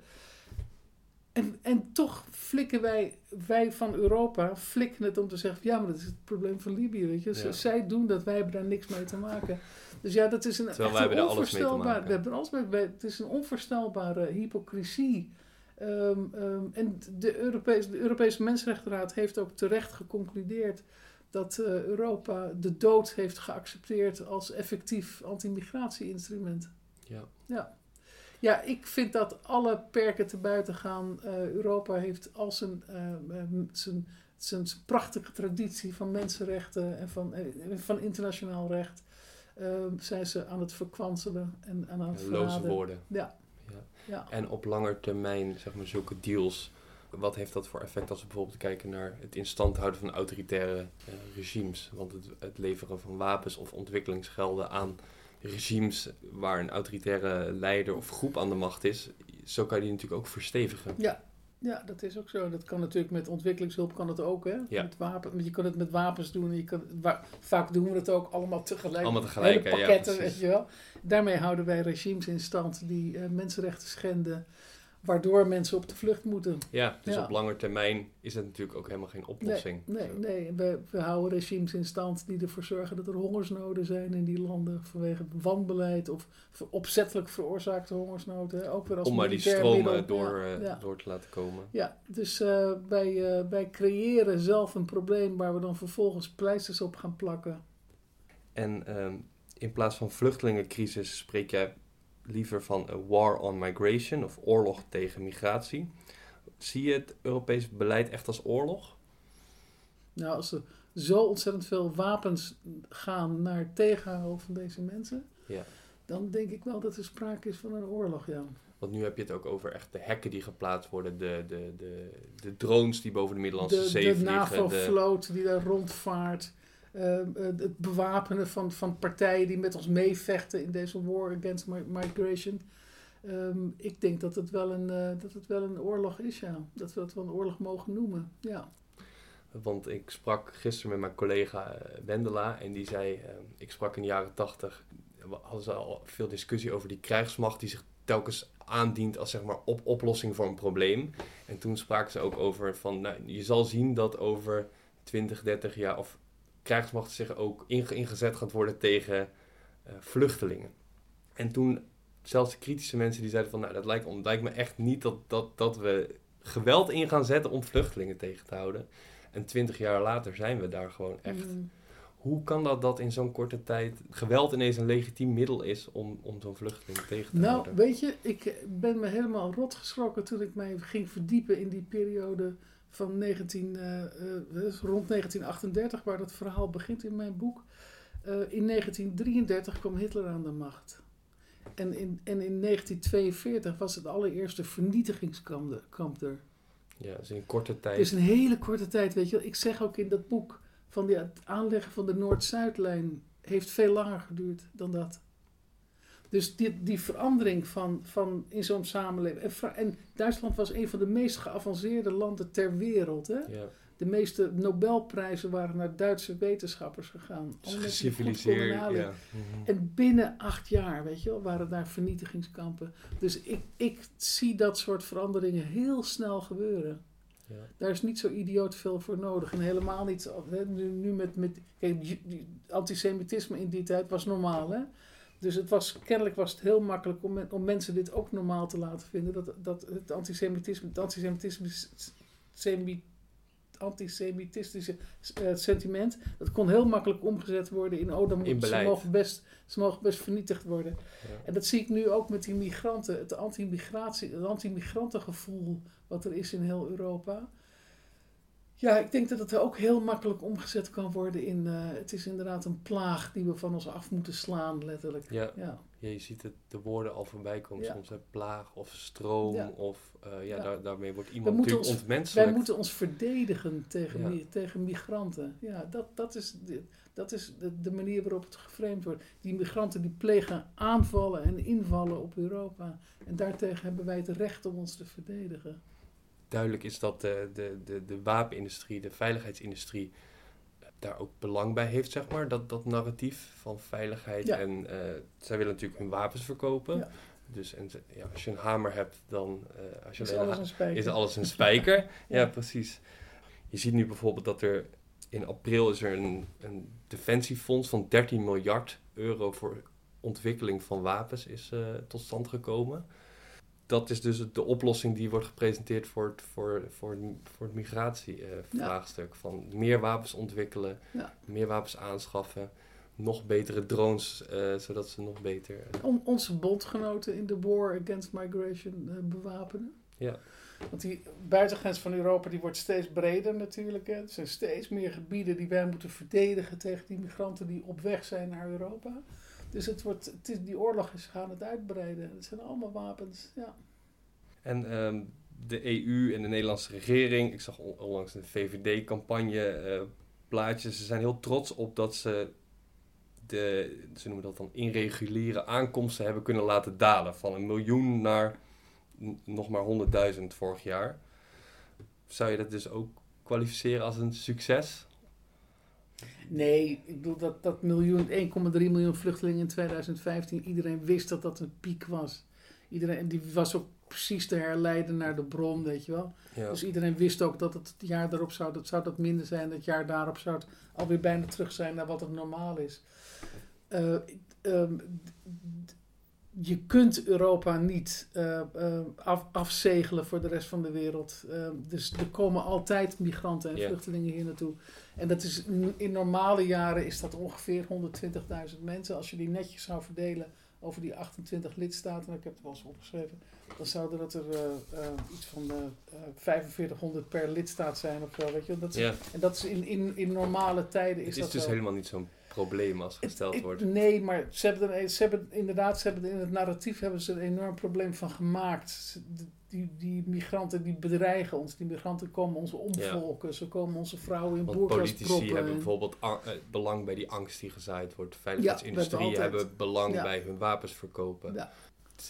Speaker 7: En, en toch flikken wij, wij van Europa, flikken het om te zeggen, ja, maar dat is het probleem van Libië, weet je. Ja. Zij doen dat, wij hebben daar niks mee te maken. Dus ja, dat is een,
Speaker 8: Terwijl wij hebben
Speaker 7: onvoorstelbaar, we hebben alles mee, het is een onvoorstelbare hypocrisie. Um, um, en de Europese, de Europese Mensenrechtenraad heeft ook terecht geconcludeerd dat uh, Europa de dood heeft geaccepteerd als effectief anti-migratie-instrument.
Speaker 8: Ja.
Speaker 7: ja. Ja, ik vind dat alle perken te buiten gaan. Uh, Europa heeft al zijn, uh, zijn, zijn, zijn, prachtige traditie van mensenrechten en van, van internationaal recht. Zijn ze aan het verkwanselen en, en aan het
Speaker 8: Loze woorden.
Speaker 7: Ja.
Speaker 8: ja. Ja. En op lange termijn, zeg maar, zulke deals wat heeft dat voor effect als we bijvoorbeeld kijken naar het in stand houden van autoritaire uh, regimes? Want het, het, leveren van wapens of ontwikkelingsgelden aan regimes waar een autoritaire leider of groep aan de macht is, zo kan je die natuurlijk ook verstevigen.
Speaker 7: Ja, ja, dat is ook zo. Dat kan natuurlijk met ontwikkelingshulp kan het ook, hè?
Speaker 8: Ja.
Speaker 7: Met wapen, je kan het met wapens doen. Je kan, vaak doen we het ook allemaal tegelijk.
Speaker 8: Allemaal tegelijk,
Speaker 7: Hele pakketten, ja, weet je wel. Daarmee houden wij regimes in stand die uh, mensenrechten schenden waardoor mensen op de vlucht moeten.
Speaker 8: Ja, dus op lange termijn is het natuurlijk ook helemaal geen oplossing.
Speaker 7: Nee, nee, nee. We, we, houden regimes in stand die ervoor zorgen dat er hongersnoden zijn in die landen vanwege wanbeleid of opzettelijk veroorzaakte hongersnood. Ook weer als
Speaker 8: Om maar die stromen door, ja, ja. door te laten komen.
Speaker 7: Ja, dus uh, wij, uh, wij creëren zelf een probleem waar we dan vervolgens pleisters op gaan plakken.
Speaker 8: En um, in plaats van vluchtelingencrisis spreek jij liever van a war on migration of oorlog tegen migratie. Zie je het Europees beleid echt als oorlog?
Speaker 7: Nou, als er zo ontzettend veel wapens gaan naar het tegenhouden van deze mensen,
Speaker 8: ja.
Speaker 7: dan denk ik wel dat er sprake is van een oorlog, ja.
Speaker 8: Want nu heb je het ook over echt de hekken die geplaatst worden, de, de, de, de drones die boven de Middellandse
Speaker 7: de,
Speaker 8: Zee
Speaker 7: de
Speaker 8: vliegen.
Speaker 7: NAVO-vloot de... die daar rondvaart. Uh, het bewapenen van, van partijen die met ons meevechten in deze war against migration. Um, ik denk dat het, wel een, uh, dat het wel een oorlog is, ja. Dat we het wel een oorlog mogen noemen, ja.
Speaker 8: Want ik sprak gisteren met mijn collega Wendela en die zei, uh, ik sprak in de jaren tachtig, hadden ze al veel discussie over die krijgsmacht die zich telkens aandient als zeg maar op oplossing voor een probleem. En toen spraken ze ook over van, nou, je zal zien dat over 20, 30 jaar of krijgsmacht zich ook ingezet gaat worden tegen uh, vluchtelingen. En toen zelfs de kritische mensen die zeiden van, nou dat lijkt, dat lijkt me echt niet dat, dat, dat we geweld in gaan zetten om vluchtelingen tegen te houden. En twintig jaar later zijn we daar gewoon echt.
Speaker 7: Mm.
Speaker 8: Hoe kan dat dat in zo'n korte tijd geweld ineens een legitiem middel is om, om zo'n vluchteling tegen te
Speaker 7: nou,
Speaker 8: houden?
Speaker 7: Nou, weet je, ik ben me helemaal rot geschrokken toen ik mij ging verdiepen in die periode van 19, uh, uh, rond 1938, waar dat verhaal begint in mijn boek. Uh, in 1933 kwam Hitler aan de macht. En in, en in 1942 was het allereerste vernietigingskamp er.
Speaker 8: Ja, dus in korte tijd.
Speaker 7: Dus een hele korte tijd, weet je wel. Ik zeg ook in dat boek van die, het aanleggen van de Noord-Zuidlijn heeft veel langer geduurd dan dat. Dus die, die verandering van, van in zo'n samenleving. En, en, Duitsland was een van de meest geavanceerde landen ter wereld. Hè?
Speaker 8: Ja.
Speaker 7: De meeste Nobelprijzen waren naar Duitse wetenschappers gegaan.
Speaker 8: Geciviliseerd, ja.
Speaker 7: Mm-hmm. En binnen acht jaar, weet je wel, waren daar vernietigingskampen. Dus ik, ik zie dat soort veranderingen heel snel gebeuren.
Speaker 8: Ja.
Speaker 7: Daar is niet zo idioot veel voor nodig. En helemaal niet, hè, nu, nu met, met kijk, antisemitisme in die tijd was normaal, hè. Dus het was, kennelijk was het heel makkelijk om, om mensen dit ook normaal te laten vinden. Dat, dat het antisemitisme, het antisemitisme, semi, antisemitistische eh, sentiment. Dat kon heel makkelijk omgezet worden in, oh, dan
Speaker 8: In
Speaker 7: ze, mogen best, ze mogen best vernietigd worden.
Speaker 8: Ja.
Speaker 7: En dat zie ik nu ook met die migranten, het anti-migratie, het anti-migrantengevoel wat er is in heel Europa. Ja, ik denk dat het ook heel makkelijk omgezet kan worden in, eh, het is inderdaad een plaag die we van ons af moeten slaan, letterlijk.
Speaker 8: Ja,
Speaker 7: Ja,
Speaker 8: ja, je ziet het, de woorden al voorbij komen.
Speaker 7: Ja.
Speaker 8: Soms hè, plaag of stroom.
Speaker 7: Ja.
Speaker 8: Of eh, ja,
Speaker 7: Ja.
Speaker 8: Daar, daarmee wordt iemand natuurlijk
Speaker 7: ons-
Speaker 8: ontmenselijk.
Speaker 7: wij moeten ons verdedigen tegen, tegen migranten. Ja, dat, dat is, de, dat is de, de manier waarop het geframed wordt. Die migranten die plegen aanvallen en invallen op Europa. En daartegen hebben wij het recht om ons te verdedigen.
Speaker 8: Duidelijk is dat de, de, de, de wapenindustrie, de veiligheidsindustrie, eh, daar ook belang bij heeft, zeg maar. Dat, dat narratief van veiligheid.
Speaker 7: Ja.
Speaker 8: En eh, zij willen natuurlijk hun wapens verkopen.
Speaker 7: Ja.
Speaker 8: Dus en, ja, als je een hamer hebt, dan eh, als je
Speaker 7: Is alles een spijker.
Speaker 8: is alles een spijker. (laughs) ja.
Speaker 7: Ja.
Speaker 8: precies. Je ziet nu bijvoorbeeld dat er in april is er een, een defensiefonds van 13 miljard euro voor ontwikkeling van wapens is tot stand gekomen. Dat is dus de oplossing die wordt gepresenteerd voor het, voor, voor, voor het migratievraagstuk. Van meer wapens ontwikkelen,
Speaker 7: Ja.
Speaker 8: meer wapens aanschaffen, nog betere drones, eh, zodat ze nog beter... eh,
Speaker 7: Om onze bondgenoten in de war against migration eh, bewapenen.
Speaker 8: Ja.
Speaker 7: Want die buitengrens van Europa die wordt steeds breder natuurlijk. Hè. Er zijn steeds meer gebieden die wij moeten verdedigen tegen die migranten die op weg zijn naar Europa. Dus het wordt, het is, die oorlog is gaan het uitbreiden. Het zijn allemaal wapens. Ja.
Speaker 8: En ehm, de EU en de Nederlandse regering, ik zag on- onlangs een VVD-campagne eh, plaatje, ze zijn heel trots op dat ze de, ze noemen dat dan irreguliere aankomsten hebben kunnen laten dalen. Van een miljoen naar nog maar 100.000 vorig jaar. Zou je dat dus ook kwalificeren als een succes?
Speaker 7: Nee, ik bedoel dat, dat miljoen, 1,3 miljoen vluchtelingen in 2015. Iedereen wist dat dat een piek was. Iedereen, en die was ook precies te herleiden naar de bron, weet je wel.
Speaker 8: Ja.
Speaker 7: Dus iedereen wist ook dat het jaar daarop zou dat, zou dat minder zijn. Het jaar daarop zou het alweer bijna terug zijn naar wat het normaal is. Eh, ehm, je kunt Europa niet eh, eh, af, afzegelen voor de rest van de wereld. Ehm, dus er komen altijd migranten en vluchtelingen hier naartoe. En dat is, in, normale jaren is dat ongeveer 120.000 mensen. Als je die netjes zou verdelen over die 28 lidstaten, ik heb het wel eens opgeschreven, dan zouden dat er eh, eh, iets van eh, eh, 4500 per lidstaat zijn of zo. Weet je? Dat is,
Speaker 8: Ja.
Speaker 7: En dat is in, in, in normale tijden is
Speaker 8: Het is
Speaker 7: dat
Speaker 8: dus helemaal niet zo'n probleem als gesteld wordt.
Speaker 7: Nee, maar ze hebben, er, ze hebben inderdaad, ze hebben in het narratief hebben ze er een enorm probleem van gemaakt. Ze- Die, die migranten die bedreigen ons. Die migranten komen ons omvolken. Ze komen onze vrouwen in boerkas
Speaker 8: politici
Speaker 7: proppen.
Speaker 8: hebben
Speaker 7: En-
Speaker 8: bijvoorbeeld eh, belang bij die angst die gezaaid wordt. Veiligheidsindustrie
Speaker 7: hebben
Speaker 8: belang
Speaker 7: Ja.
Speaker 8: bij hun wapens verkopen.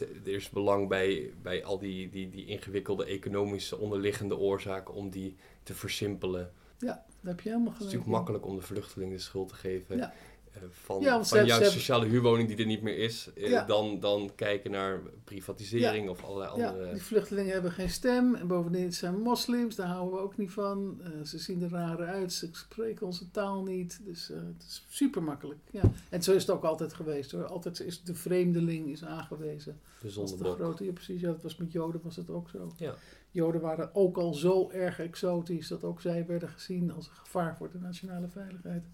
Speaker 8: Er is belang bij, bij al die, die, die ingewikkelde economische onderliggende oorzaken om die te versimpelen.
Speaker 7: Ja, daar heb je helemaal
Speaker 8: Het is
Speaker 7: gelijk.
Speaker 8: natuurlijk makkelijk om de vluchtelingen de schuld te geven.
Speaker 7: Ja.
Speaker 8: Eh, Van,
Speaker 7: Ja,
Speaker 8: van
Speaker 7: hebben-
Speaker 8: sociale huurwoning die er niet meer is. eh,
Speaker 7: Ja.
Speaker 8: dan, dan kijken naar privatisering of allerlei
Speaker 7: Ja,
Speaker 8: andere...
Speaker 7: die vluchtelingen hebben geen stem. En bovendien zijn moslims, daar houden we ook niet van. Eh, ze zien er raar uit, ze spreken onze taal niet. Dus eh, het is super makkelijk. Ja. En zo is het ook altijd geweest hoor. Altijd is de vreemdeling is aangewezen.
Speaker 8: de
Speaker 7: Als de
Speaker 8: zondebok.
Speaker 7: grote, ja precies, ja, dat was met Joden was het ook zo.
Speaker 8: Ja.
Speaker 7: Joden waren ook al zo erg exotisch dat ook zij werden gezien als een gevaar voor de nationale veiligheid.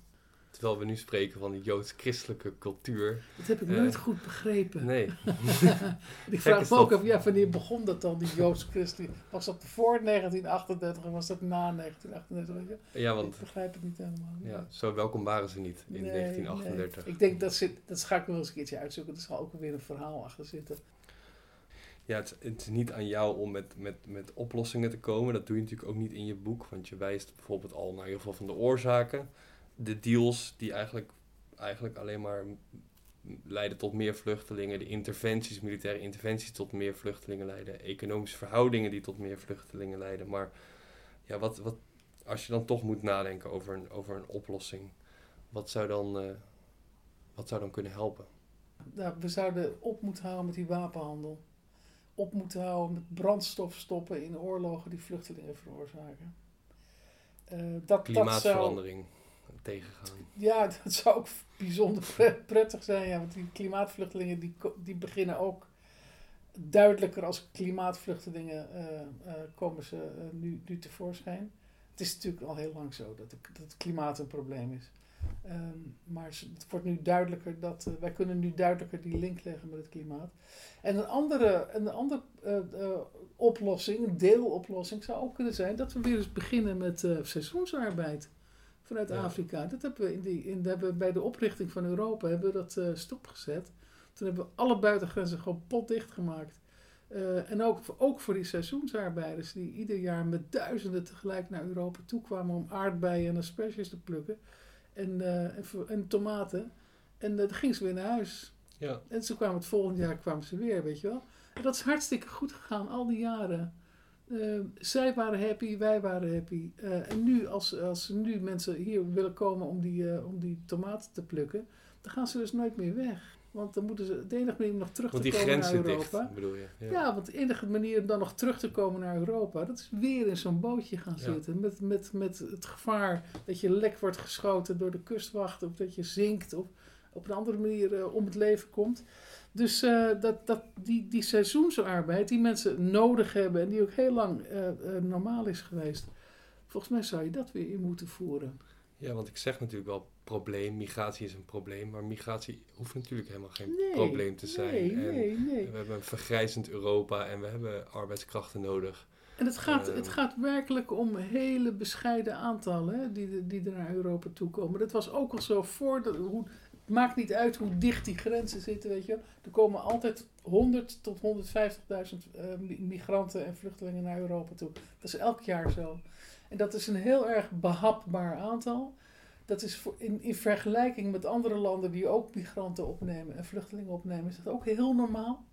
Speaker 8: Terwijl we nu spreken van die joods-christelijke cultuur.
Speaker 7: Dat heb ik
Speaker 8: Eh,
Speaker 7: nooit goed begrepen.
Speaker 8: Nee. (laughs)
Speaker 7: ik (laughs) vraag me ook af, ja, wanneer begon dat dan, die Joods-Christen? Was dat voor 1938 of was dat na 1938? Weet je?
Speaker 8: Ja, want
Speaker 7: Ik begrijp het niet helemaal.
Speaker 8: ja, zo welkom waren ze niet in
Speaker 7: Nee,
Speaker 8: 1938.
Speaker 7: nee. Ik denk dat zit, dat ga ik nog eens een keertje uitzoeken. Er zal ook weer een verhaal achter zitten.
Speaker 8: Ja, het, het is niet aan jou om met, met, met oplossingen te komen. Dat doe je natuurlijk ook niet in je boek. Want je wijst bijvoorbeeld al naar heel veel van de oorzaken. De deals die eigenlijk, eigenlijk alleen maar leiden tot meer vluchtelingen. De interventies, militaire interventies tot meer vluchtelingen leiden. Economische verhoudingen die tot meer vluchtelingen leiden. Maar ja, wat, wat, als je dan toch moet nadenken over een, over een oplossing. Wat zou dan, eh, wat zou dan kunnen helpen?
Speaker 7: Nou, we zouden op moeten houden met die wapenhandel. Op moeten houden met brandstof stoppen in oorlogen die vluchtelingen veroorzaken. Eh, dat, dat zou,
Speaker 8: Klimaatverandering
Speaker 7: ja, (laughs) dat zou ook bijzonder pre- prettig zijn. Ja, want die klimaatvluchtelingen die, die beginnen ook duidelijker als klimaatvluchtelingen eh, eh, komen ze eh, nu, nu tevoorschijn. Het is natuurlijk al heel lang zo dat, dat het klimaat een probleem is. Ehm, maar het wordt nu duidelijker dat wij kunnen nu duidelijker die link leggen met het klimaat. En een andere, een andere oplossing, een deeloplossing, zou ook kunnen zijn dat we weer eens beginnen met seizoensarbeid vanuit
Speaker 8: Ja.
Speaker 7: Afrika. Dat hebben we, in die, in, hebben we bij de oprichting van Europa hebben we dat eh, stopgezet. Toen hebben we alle buitengrenzen gewoon potdicht gemaakt. Eh, en ook, ook voor die seizoensarbeiders die ieder jaar met duizenden tegelijk naar Europa toe kwamen om aardbeien en asperges te plukken. En, eh, en, en tomaten. En dan gingen ze weer naar huis.
Speaker 8: Ja.
Speaker 7: En ze kwamen het volgende jaar kwamen ze weer, weet je wel. En dat is hartstikke goed gegaan, al die jaren. Eh, zij waren happy, wij waren happy. Eh, en nu, als, als nu mensen hier willen komen om die, eh, om die tomaten te plukken, dan gaan ze dus nooit meer weg. Want dan moeten ze de enige manier om nog terug
Speaker 8: Want
Speaker 7: te komen naar Europa.
Speaker 8: dicht, bedoel je?
Speaker 7: Ja. want de enige manier om dan nog terug te komen naar Europa, dat is weer in zo'n bootje gaan
Speaker 8: Ja.
Speaker 7: zitten. Met, met, met het gevaar dat je lek wordt geschoten door de kustwacht, of dat je zinkt, of op een andere manier eh, om het leven komt. Dus eh, dat, dat, die, die seizoensarbeid, die mensen nodig hebben en die ook heel lang eh, eh, normaal is geweest, volgens mij zou je dat weer in moeten voeren.
Speaker 8: Ja, want ik zeg natuurlijk wel probleem, migratie is een probleem, maar migratie hoeft natuurlijk helemaal geen
Speaker 7: Nee,
Speaker 8: probleem te zijn.
Speaker 7: Nee,
Speaker 8: en
Speaker 7: nee, nee.
Speaker 8: We hebben een vergrijzend Europa en we hebben arbeidskrachten nodig.
Speaker 7: En het gaat,
Speaker 8: Ehm.
Speaker 7: het gaat werkelijk om hele bescheiden aantallen hè, die, die er naar Europa toe komen. Dat was ook al zo voor. De, hoe, het maakt niet uit hoe dicht die grenzen zitten, weet je. Er komen altijd 100 tot 150.000 eh, mi- migranten en vluchtelingen naar Europa toe. Dat is elk jaar zo. En dat is een heel erg behapbaar aantal. Dat is in, in vergelijking met andere landen die ook migranten opnemen en vluchtelingen opnemen, is dat ook heel normaal.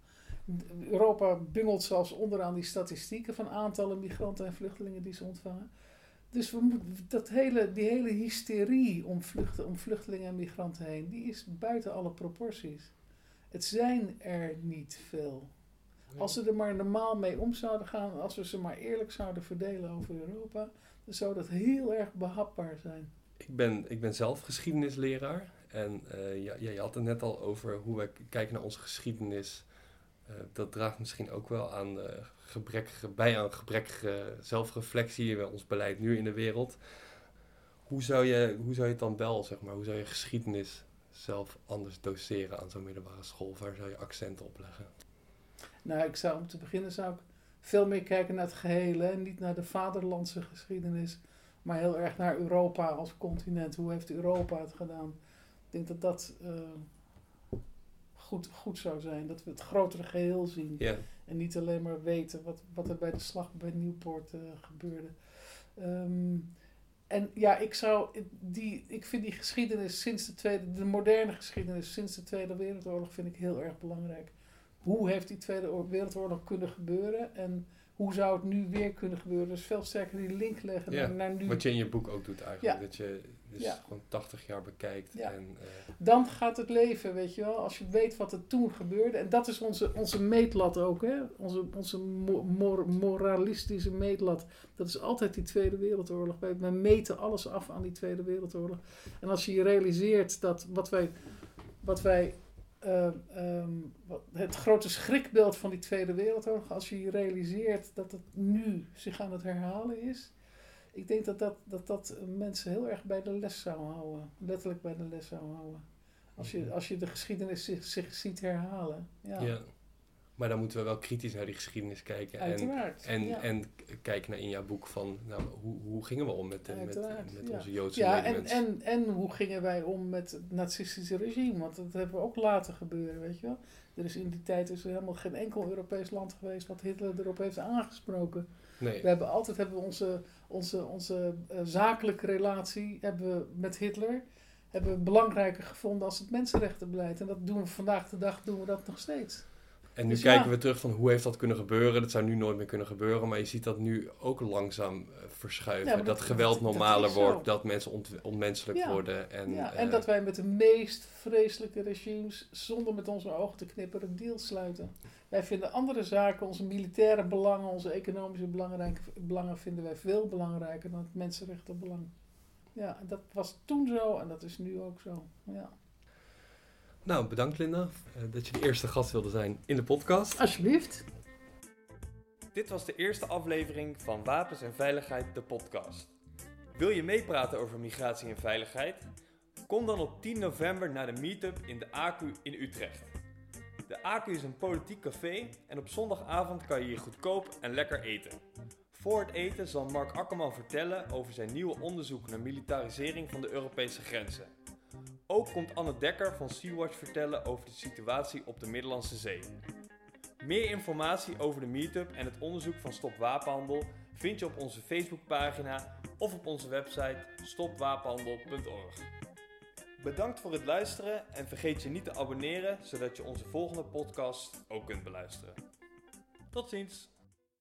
Speaker 7: Europa bungelt zelfs onderaan die statistieken van aantallen migranten en vluchtelingen die ze ontvangen. Dus we moeten, dat hele, die hele hysterie om, vluchten, om vluchtelingen en migranten heen, die is buiten alle proporties. Het zijn er niet veel. Als ze er maar normaal mee om zouden gaan, als we ze maar eerlijk zouden verdelen over Europa, dan zou dat heel erg behapbaar zijn.
Speaker 8: Ik ben, ik ben zelf geschiedenisleraar en eh, ja, ja, je had het net al over hoe wij kijken naar onze geschiedenis. Eh, dat draagt misschien ook wel aan eh, gebrekkige, bij aan gebrekkige zelfreflectie in ons beleid nu in de wereld. Hoe zou je, hoe zou je het dan wel, zeg maar, hoe zou je geschiedenis zelf anders doseren aan zo'n middelbare school? Waar zou je accenten op leggen?
Speaker 7: Nou, ik zou om te beginnen zou ik veel meer kijken naar het gehele en niet naar de vaderlandse geschiedenis, maar heel erg naar Europa als continent. Hoe heeft Europa het gedaan? Ik denk dat dat eh, goed, goed zou zijn, dat we het grotere geheel zien en niet alleen maar weten wat, wat er bij de slag bij Nieuwpoort eh, gebeurde. Ehm, en ja, ik zou die, ik vind die geschiedenis sinds de tweede, de moderne geschiedenis sinds de Tweede Wereldoorlog vind ik heel erg belangrijk. Hoe heeft die Tweede Oor- Wereldoorlog kunnen gebeuren en hoe zou het nu weer kunnen gebeuren? Dus veel sterker die link leggen
Speaker 8: Ja,
Speaker 7: naar, nu.
Speaker 8: wat je in je boek ook doet eigenlijk.
Speaker 7: Ja.
Speaker 8: Dat je dus
Speaker 7: Ja.
Speaker 8: gewoon 80 jaar bekijkt. En, eh,
Speaker 7: Dan gaat het leven, weet je wel. Als je weet wat er toen gebeurde. En dat is onze, onze meetlat ook, hè. Onze, onze mo- mor- moralistische meetlat. Dat is altijd die Tweede Wereldoorlog. Wij, wij meten alles af aan die Tweede Wereldoorlog. En als je je realiseert dat wat wij... Wat wij eh, ehm, wat- het grote schrikbeeld van die Tweede Wereldoorlog... als je je realiseert dat het nu zich aan het herhalen is... Ik denk dat dat, dat dat mensen heel erg bij de les zou houden. Letterlijk bij de les zou houden. Als je, als je de geschiedenis zich, zich ziet herhalen. Ja,
Speaker 8: ja. Maar dan moeten we wel kritisch naar die geschiedenis kijken. En,
Speaker 7: uiteraard.
Speaker 8: en,
Speaker 7: ja.
Speaker 8: en k- kijken naar in jouw boek van, nou, hoe, hoe gingen we om met, met, met
Speaker 7: ja.
Speaker 8: onze Joodse
Speaker 7: ja en, en, en hoe gingen wij om met het nazistische regime? Want dat hebben we ook laten gebeuren, weet je wel. Er is in die tijd is er helemaal geen enkel Europees land geweest wat Hitler erop heeft aangesproken.
Speaker 8: nee,
Speaker 7: We hebben altijd hebben we onze, onze, onze eh, zakelijke relatie hebben we met Hitler hebben we belangrijker gevonden als het mensenrechtenbeleid. En dat doen we vandaag de dag doen we dat nog steeds.
Speaker 8: En nu
Speaker 7: dus
Speaker 8: kijken
Speaker 7: ja.
Speaker 8: we terug van hoe heeft dat kunnen gebeuren. Dat zou nu nooit meer kunnen gebeuren. Maar je ziet dat nu ook langzaam eh, verschuiven.
Speaker 7: Ja,
Speaker 8: dat,
Speaker 7: dat-
Speaker 8: geweld
Speaker 7: dat
Speaker 8: normaler wordt. Dat mensen onmenselijk
Speaker 7: Ja.
Speaker 8: worden. En,
Speaker 7: ja,
Speaker 8: eh,
Speaker 7: en dat wij met de meest vreselijke regimes, zonder met onze ogen te knipperen, deals sluiten. Wij vinden andere zaken, onze militaire belangen, onze economische belangen, vinden wij veel belangrijker dan het mensenrechtenbelang. Ja, dat was toen zo en dat is nu ook zo. Ja.
Speaker 8: Nou, bedankt Linda eh, dat je de eerste gast wilde zijn in de podcast.
Speaker 7: Alsjeblieft.
Speaker 1: Dit was de eerste aflevering van Wapens en Veiligheid, de podcast. Wil je meepraten over migratie en veiligheid? Kom dan op 10 november naar de meetup in de ACU in Utrecht. De ACU is een politiek café en op zondagavond kan je hier goedkoop en lekker eten. Voor het eten zal Mark Akkerman vertellen over zijn nieuwe onderzoek naar militarisering van de Europese grenzen. Ook komt Anne Dekker van Sea-Watch vertellen over de situatie op de Middellandse Zee. Meer informatie over de meetup en het onderzoek van Stop Wapenhandel vind je op onze Facebookpagina of op onze website stopwapenhandel.org. Bedankt voor het luisteren en vergeet je niet te abonneren zodat je onze volgende podcast ook kunt beluisteren. Tot ziens!